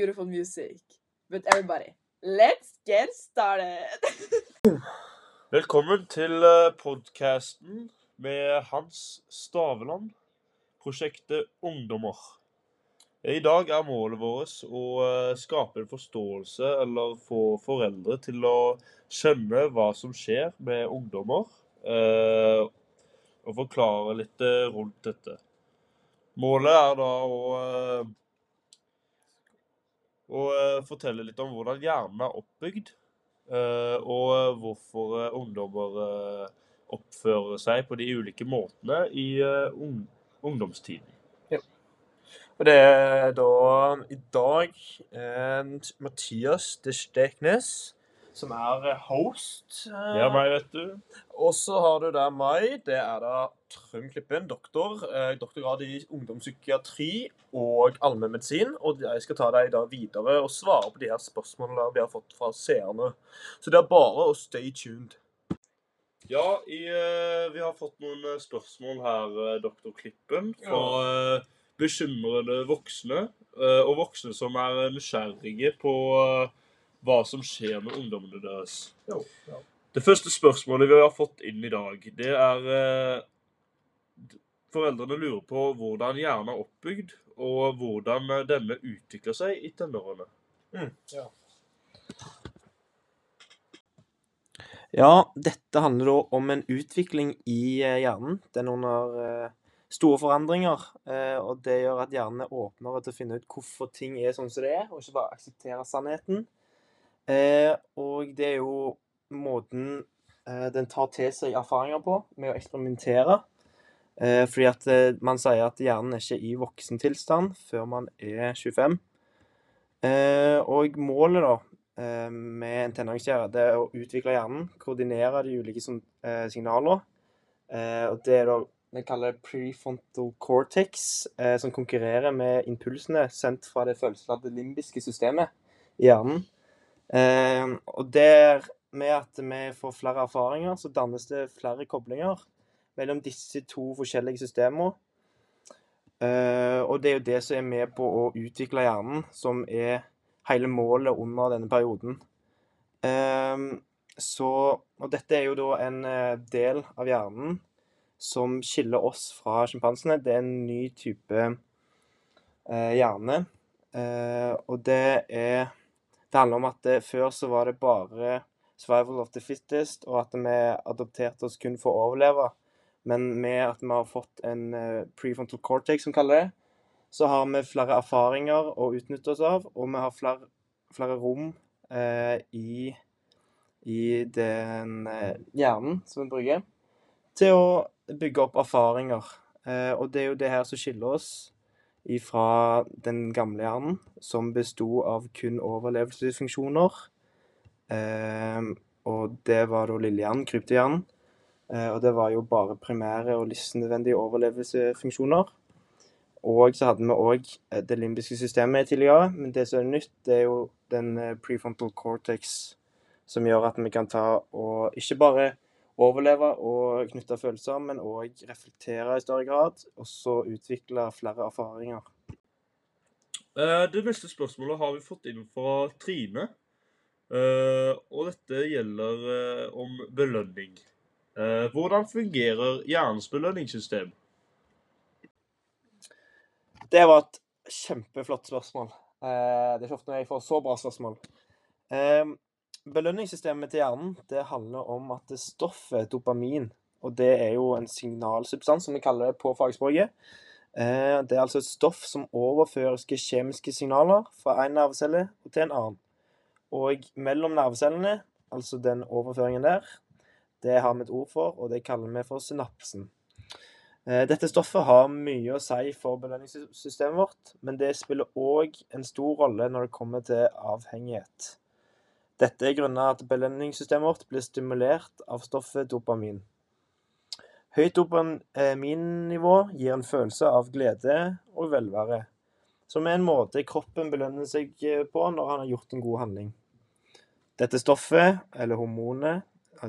beautiful music. But everybody, let's get started! Velkommen til podkasten med Hans Staveland, prosjektet Ungdommer. I dag er målet vårt å eh, skape en forståelse eller få foreldre til å skjønne hva som skjer med ungdommer, eh, og forklare litt eh, rundt dette. Målet er da å, å fortelle litt om hvordan hjernen er oppbygd, og hvorfor ungdommer oppfører seg på de ulike måtene i ungdomstiden. Og det er da i dag eh, Mathias de Steknes som er host. Det er meg, vet du. Og så har du der meg. Det er da Trym Klippen, doktor. Eh, doktorgrad i ungdomspsykiatri og allmennmedisin. Og jeg skal ta deg da videre og svare på de her spørsmålene vi har fått fra seerne. Så det er bare å stay tuned. Ja, i, vi har fått noen eh, spørsmål her, doktor Klippen. fra... Ja bekymrede voksne, eh, og voksne som er nysgjerrige på eh, hva som skjer med ungdommene deres. Jo, ja. Det første spørsmålet vi har fått inn i dag, det er eh, Foreldrene lurer på hvordan hjernen er oppbygd, og hvordan denne utvikler seg i tenårene. Mm, ja. ja, dette handler da om en utvikling i hjernen. Den under store forandringer. Eh, og det gjør at hjernen er åpnere til å finne ut hvorfor ting er sånn som det er, og ikke bare akseptere sannheten. Eh, og det er jo måten eh, den tar til seg erfaringer på, med å eksperimentere. Fordi at man sier at hjernen er ikke i voksen tilstand før man er 25. Og målet da med en tenåringsgjerde er å utvikle hjernen, koordinere de ulike signaler. Og det er da vi kaller det prefrontal cortex, eh, som konkurrerer med impulsene sendt fra det følelsesladde limbiske systemet i hjernen. Eh, og der, med at vi får flere erfaringer, så dannes det flere koblinger mellom disse to forskjellige systemer. Eh, og det er jo det som er med på å utvikle hjernen, som er hele målet under denne perioden. Eh, så, og dette er jo da en eh, del av hjernen som skiller oss fra sjimpansene. Det er en ny type eh, hjerne. Eh, og det er Det handler om at det, før så var det bare 'survival of the fittest', og at vi adopterte oss kun for å overleve. Men med at vi har fått en eh, prefrontal cortex, som kaller det, så har vi flere erfaringer å utnytte oss av, og vi har flere, flere rom eh, i, i den eh, hjernen som vi bruker, til å bygge opp erfaringer. Eh, og det er jo det her som skiller oss fra den gamle hjernen, som besto av kun overlevelsesfunksjoner. Eh, og det var da lillehjernen, kryptohjernen. Eh, og det var jo bare primære og livsnødvendige overlevelsesfunksjoner. Og så hadde vi òg det limbiske systemet tidligere, men det som er nytt, det er jo den prefrontal cortex, som gjør at vi kan ta og ikke bare overleve og knytte følelser, men òg reflektere i større grad. Og så utvikle flere erfaringer. Eh, det neste spørsmålet har vi fått inn fra Trine. Eh, og dette gjelder eh, om belønning. Hvordan fungerer hjernens belønningssystem? Det var et kjempeflott spørsmål. Det er ikke ofte jeg får så bra spørsmål. Belønningssystemet til hjernen det handler om at stoffet dopamin, og det er jo en signalsubstans, som vi kaller det på fagspråket. Eh, det er altså et stoff som overfører kjemiske signaler fra en nervecelle til en annen. Og mellom nervecellene, altså den overføringen der, det har vi et ord for, og det kaller vi for synapsen. Eh, dette stoffet har mye å si for belønningssystemet vårt, men det spiller òg en stor rolle når det kommer til avhengighet. Dette er grunnet at belønningssystemet vårt blir stimulert av stoffet dopamin. Høyt dopaminnivå gir en følelse av glede og velvære, som er en måte kroppen belønner seg på når han har gjort en god handling. Dette stoffet, eller hormonet,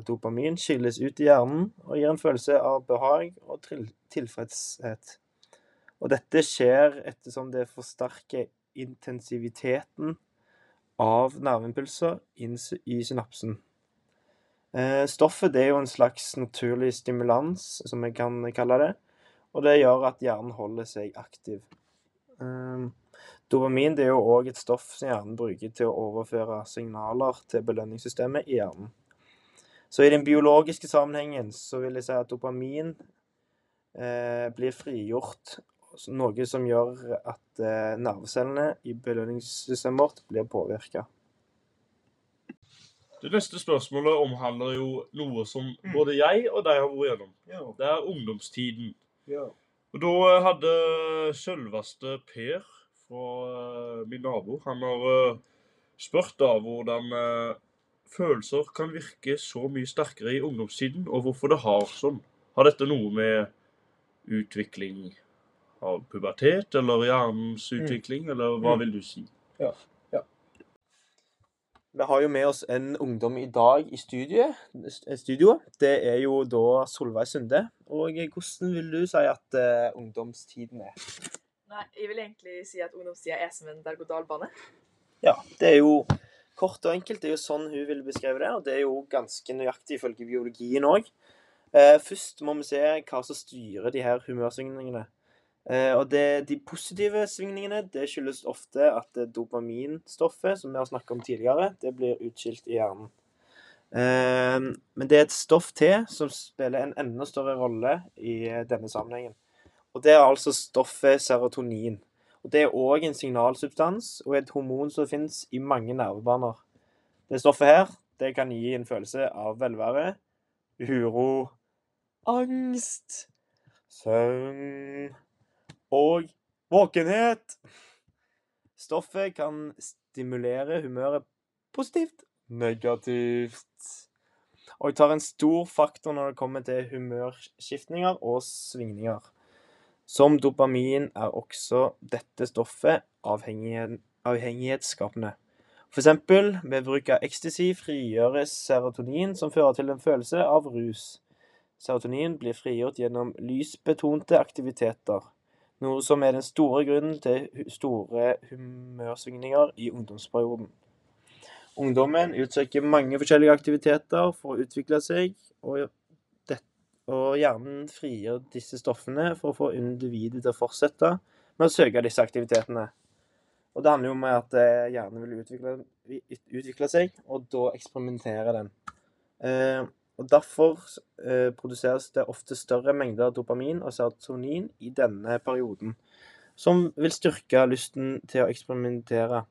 dopamin, skilles ut i hjernen og gir en følelse av behag og tilfredshet. Og dette skjer ettersom det forsterker intensiviteten av nerveimpulser inn i synapsen. Eh, Stoffet er jo en slags naturlig stimulans, som vi kan kalle det, og det gjør at hjernen holder seg aktiv. Eh, Dopamin er jo òg et stoff som hjernen bruker til å overføre signaler til belønningssystemet i hjernen. Så i den biologiske sammenhengen så vil jeg si at dopamin eh, blir frigjort, noe som gjør at eh, nervecellene i belønningssystemet vårt blir påvirka. Det neste spørsmålet omhandler jo noe som både jeg og deg har vært gjennom. Ja. Det er ungdomstiden. ja. Og da hadde selveste Per fra eh, min nabo Han har eh, spurt da hvordan eh, følelser kan virke så mye sterkere i ungdomstiden, og hvorfor det har sånn. Har dette noe med utvikling av pubertet, eller hjernens utvikling, eller hva Mm. vil du si? Ja. Vi har jo med oss en ungdom i dag i studiet. studio. Det er jo da Solveig Sunde. Og hvordan vil du si at uh, ungdomstiden er? Nei, jeg vil egentlig si at ungdomstida er som en berg-og-dal-bane. Ja, det er jo kort og enkelt. Det er jo sånn hun ville beskrevet det, og det er jo ganske nøyaktig ifølge biologien òg. Eh, først må vi se hva som styrer de her humørsvingningene. Eh, og det, de positive svingningene det skyldes ofte at dopaminstoffet, som vi har snakket om tidligere, det blir utskilt i hjernen. Eh, men det er et stoff til som spiller en enda større rolle i eh, denne sammenhengen. Og det er altså stoffet serotonin. Og Det er òg en signalsubstans og et hormon som finnes i mange nervebaner. Det stoffet her det kan gi en følelse av velvære, uro, angst, søvn og våkenhet. Stoffet kan stimulere humøret positivt, negativt. Og tar en stor faktor når det kommer til humørskiftninger og svingninger. Som dopamin er også dette stoffet avhengighet, avhengighetsskapende. Eksempel ved bruk av ecstasy frigjøres serotonin, som fører til en følelse av rus. Serotonin blir frigjort gjennom lysbetonte aktiviteter, noe som er den store grunnen til store humørsvingninger i ungdomsperioden. Ungdommen utsøker mange forskjellige aktiviteter for å utvikle seg, og og hjernen frigjør disse stoffene for å få individet til å fortsette med å søke disse aktivitetene. Og det handler jo om at eh, hjernen vil utvikle, utvikle seg, og da eksperimentere den. Eh, og Derfor eh, produseres det ofte større mengder dopamin og serotonin i denne perioden, som vil styrke lysten til å eksperimentere.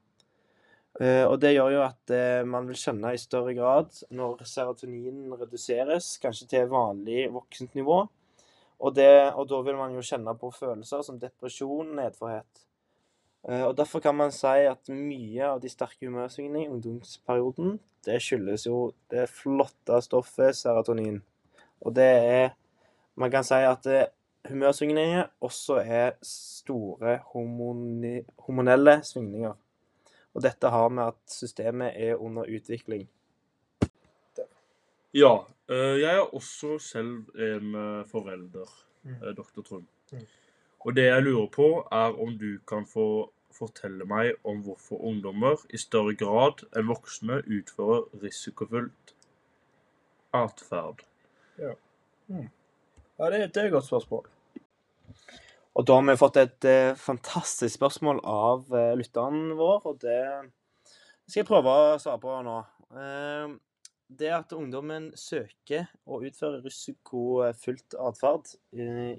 Eh, og det gjør jo at eh, man vil skjønne i større grad når serotoninen reduseres, kanskje til vanlig voksent nivå. Og, det, og da vil man jo kjenne på følelser som depresjon, nedforhet. Eh, og derfor kan man si at mye av de sterke humørsvingningene i ungdomsperioden, det skyldes jo det flotte stoffet serotonin. Og det er Man kan si at humørsvingninger humørsvingningene også er store hormoni, hormonelle svingninger. Og dette har med at systemet er under utvikling. Ja, eh, jeg er også selv en eh, forelder, Mm. doktor dr. Trond. Mm. Og det jeg lurer på, er om du kan få fortelle meg om hvorfor ungdommer i større grad enn voksne utfører risikofullt atferd. Ja, det, det er et godt spørsmål. Og da har vi fått et eh, fantastisk spørsmål av eh, lytteren vår, og det skal jeg prøve å svare på nå. Eh, det at ungdommen søker å utføre risikofylt atferd eh,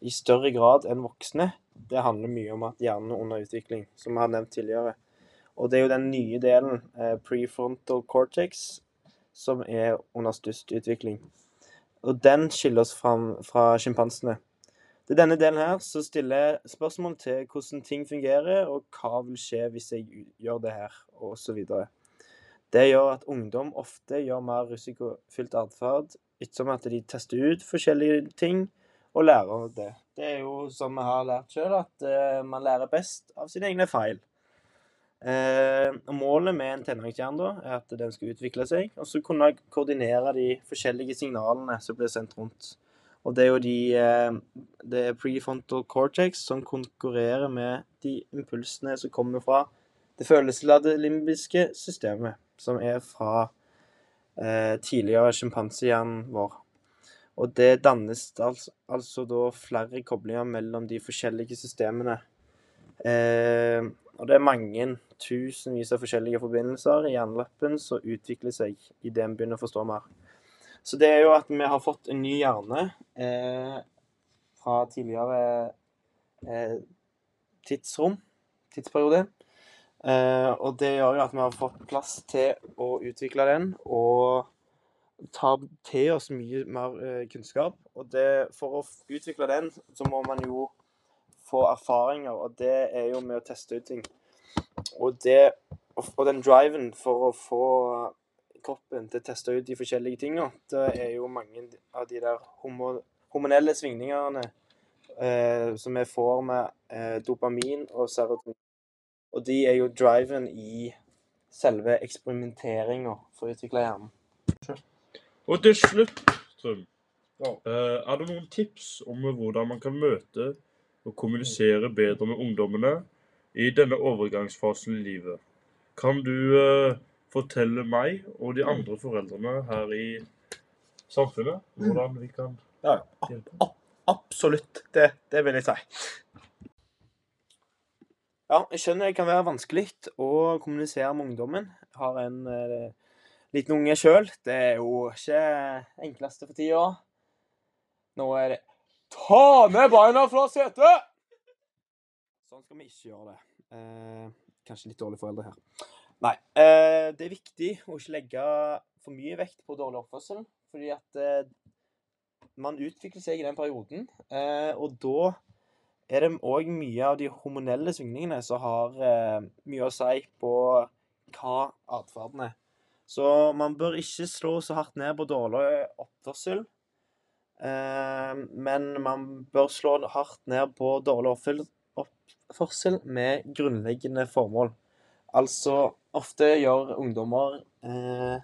i større grad enn voksne, det handler mye om at hjernen er under utvikling, som vi har nevnt tidligere. Og det er jo den nye delen, eh, prefrontal cortex, som er under størst utvikling. Og den skiller oss fram fra sjimpansene. Det er denne delen her som stiller spørsmål til hvordan ting fungerer, og hva vil skje hvis jeg gjør det her, osv. Det gjør at ungdom ofte gjør mer risikofylt atferd ettersom at de tester ut forskjellige ting og lærer det. Det er jo som vi har lært sjøl, at uh, man lærer best av sine egne feil. Uh, målet med en tenåringshjerne er at den skal utvikle seg, og så kunne koordinere de forskjellige signalene som blir sendt rundt. Og det er jo de uh, Det er prefrontal cortex som konkurrerer med de impulsene som kommer fra det følelsesladde limbiske systemet, som er fra tidligere sjimpansehjernen vår. Og det dannes altså, altså da flere koblinger mellom de forskjellige systemene. Eh, og det er mange tusenvis av forskjellige forbindelser i hjernelappen som utvikler seg idet en begynner å forstå mer. Så det er jo at vi har fått en ny hjerne eh, fra tidligere eh, tidsrom, tidsperiode. Eh, og det gjør jo at vi har fått plass til å utvikle den og ta til oss mye mer eh, kunnskap. Og det, for å utvikle den, så må man jo få erfaringer, og det er jo med å teste ut ting. Og det og den driven for å få kroppen til å teste ut de forskjellige tinga, det er jo mange av de der hormonelle svingningene eh, som vi får med eh, dopamin og serotonin. Og de er jo driven i selve eksperimenteringa for å utvikle hjernen. Og til slutt, Trym, Ja. eh, er det noen tips om hvordan man kan møte og kommunisere bedre med ungdommene i denne overgangsfasen i livet? Kan du eh, fortelle meg og de andre foreldrene her i samfunnet hvordan vi kan hjelpe? Absolutt. Det, det vil jeg si. Ja, jeg skjønner det kan være vanskelig å kommunisere med ungdommen. Jeg har en eh, liten unge sjøl. Det er jo ikke enkleste for tida. Nå er det Ta ned beina fra setet! Sånn skal vi ikke gjøre det. Eh, kanskje litt dårlige foreldre her. Nei. Eh, det er viktig å ikke legge for mye vekt på dårlig oppførsel, fordi at eh, man utvikler seg i den perioden, eh, og da er det òg mye av de hormonelle svingningene som har eh, mye å si på hva atferden er. Så man bør ikke slå så hardt ned på dårlig oppførsel. Eh, men man bør slå hardt ned på dårlig oppførsel med grunnleggende formål. Altså, ofte gjør ungdommer eh,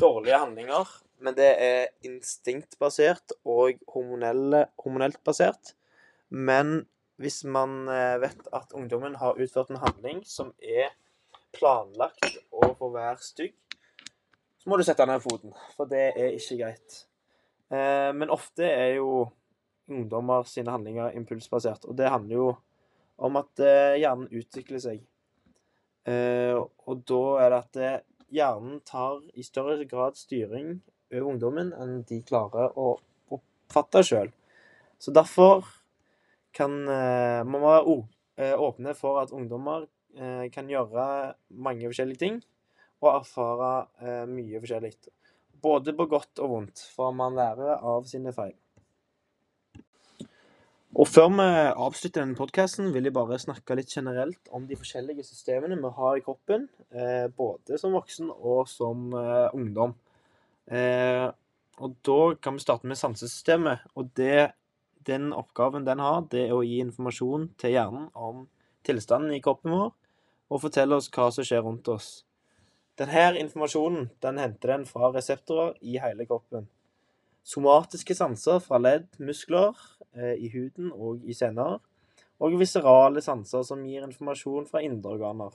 dårlige handlinger, men det er instinktbasert og hormonelt basert. Men hvis man eh, vet at ungdommen har utført en handling som er planlagt å få være stygg, så må du sette ned foten, for det er ikke greit. Eh, men ofte er jo ungdommer sine handlinger impulsbasert, og det handler jo om at eh, hjernen utvikler seg. Eh, og da er det at eh, hjernen tar i større grad styring over ungdommen enn de klarer å oppfatte sjøl. Så derfor kan eh, man være eh, åpne for at ungdommer kan gjøre mange forskjellige ting og erfare eh, mye forskjellig. Både på godt og vondt, for man lærer av sine feil. Og før vi avslutter denne podkasten, vil jeg bare snakke litt generelt om de forskjellige systemene vi har i kroppen, eh, både som voksen og som eh, ungdom. Eh, og da kan vi starte med sansesystemet. Og det, den oppgaven den har, det er å gi informasjon til hjernen om tilstanden i kroppen vår, og fortelle oss hva som skjer rundt oss. Denne informasjonen den henter den fra reseptorer i hele kroppen. Somatiske sanser fra ledd, muskler eh, i huden og i sener, og viserale sanser som gir informasjon fra indre organer.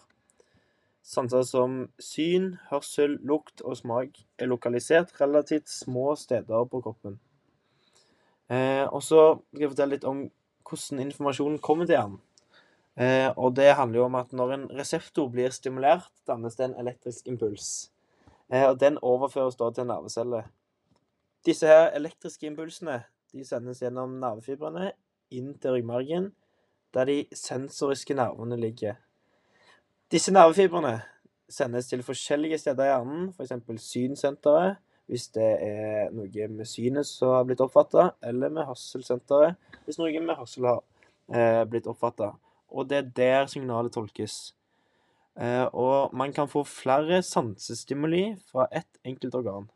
Sanser som syn, hørsel, lukt og smak er lokalisert relativt små steder på kroppen. Eh, og så skal jeg fortelle litt om hvordan informasjonen kommer til hjernen. Eh, og det handler jo om at når en reseptor blir stimulert, dannes det en elektrisk impuls. Eh, og den overføres da til en nervecelle. Disse her elektriske impulsene de sendes gjennom nervefibrene inn til ryggmargen, der de sensoriske nervene ligger. Disse nervefibrene sendes til forskjellige steder i hjernen, f.eks. synsenteret, hvis det er noe med synet som har blitt oppfatta, eller med hørselsenteret, hvis noe med hørsel har eh, blitt oppfatta. Og det er der signalet tolkes. Eh, og man kan få flere sansestimuli fra ett enkelt organ.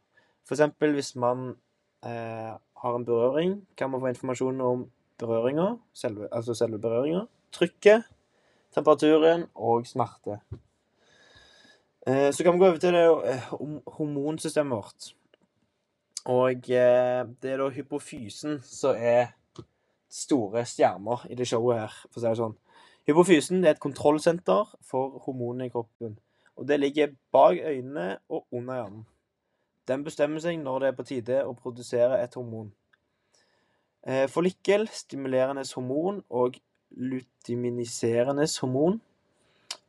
F.eks. hvis man eh, har en berøring, kan man få informasjon om berøringa, altså selve berøringa, trykket, temperaturen og smerte. Eh, så kan vi gå over til det eh, hormonsystemet vårt. Og eh, det er da hypofysen som er store stjerner i det showet her, for å si det sånn. Hypofysen er et kontrollsenter for hormonene i kroppen. Og det ligger bak øynene og under hjernen. Den bestemmer seg når det er på tide å produsere et hormon. Forlikkel, Follikkel, stimulerende hormon og lutiminiserende hormon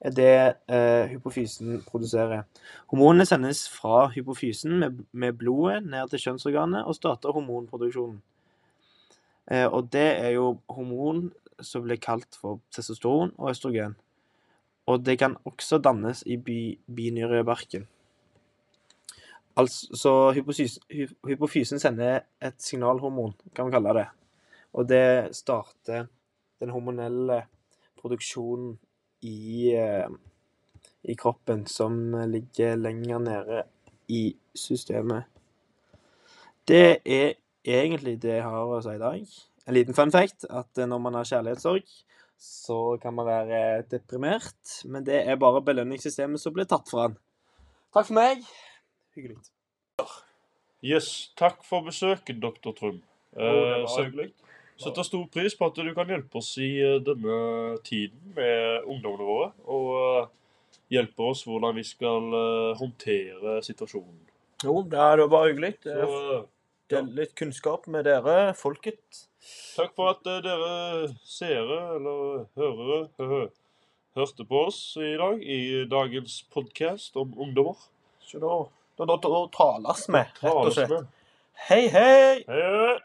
er det eh, hypofysen produserer. Hormonene sendes fra hypofysen med, med blodet ned til kjønnsorganet og starter hormonproduksjonen. Eh, og det er jo hormon som blir kalt for testosteron og østrogen. Og det kan også dannes i bi, binyrebarken. Altså, så hypofysen, sender et signalhormon, kan vi kalle det. Og det starter den hormonelle produksjonen i, eh, i kroppen som ligger lenger nede i systemet. Det er egentlig det jeg har å si i dag. En liten fun fact at eh, når man har kjærlighetssorg, så kan man være deprimert, men det er bare belønningssystemet som blir tatt fra en. Takk for meg. Hyggelig. Yes, takk for besøket, doktor Trum. Eh, var så- hyggelig. Setter stor pris på at du kan hjelpe oss i eh, denne tiden med ungdommene våre. Og eh, hjelpe oss hvordan vi skal håndtere situasjonen. Jo, det er bare hyggelig. Så Dele litt kunnskap med dere, folket. takk for at eh, dere seere, eller hørere, høhø, hørte på oss i dag i dagens podkast om ungdommer. Så da, da, da, da tales vi, rett og slett. Hei, Hei, hei! Hei!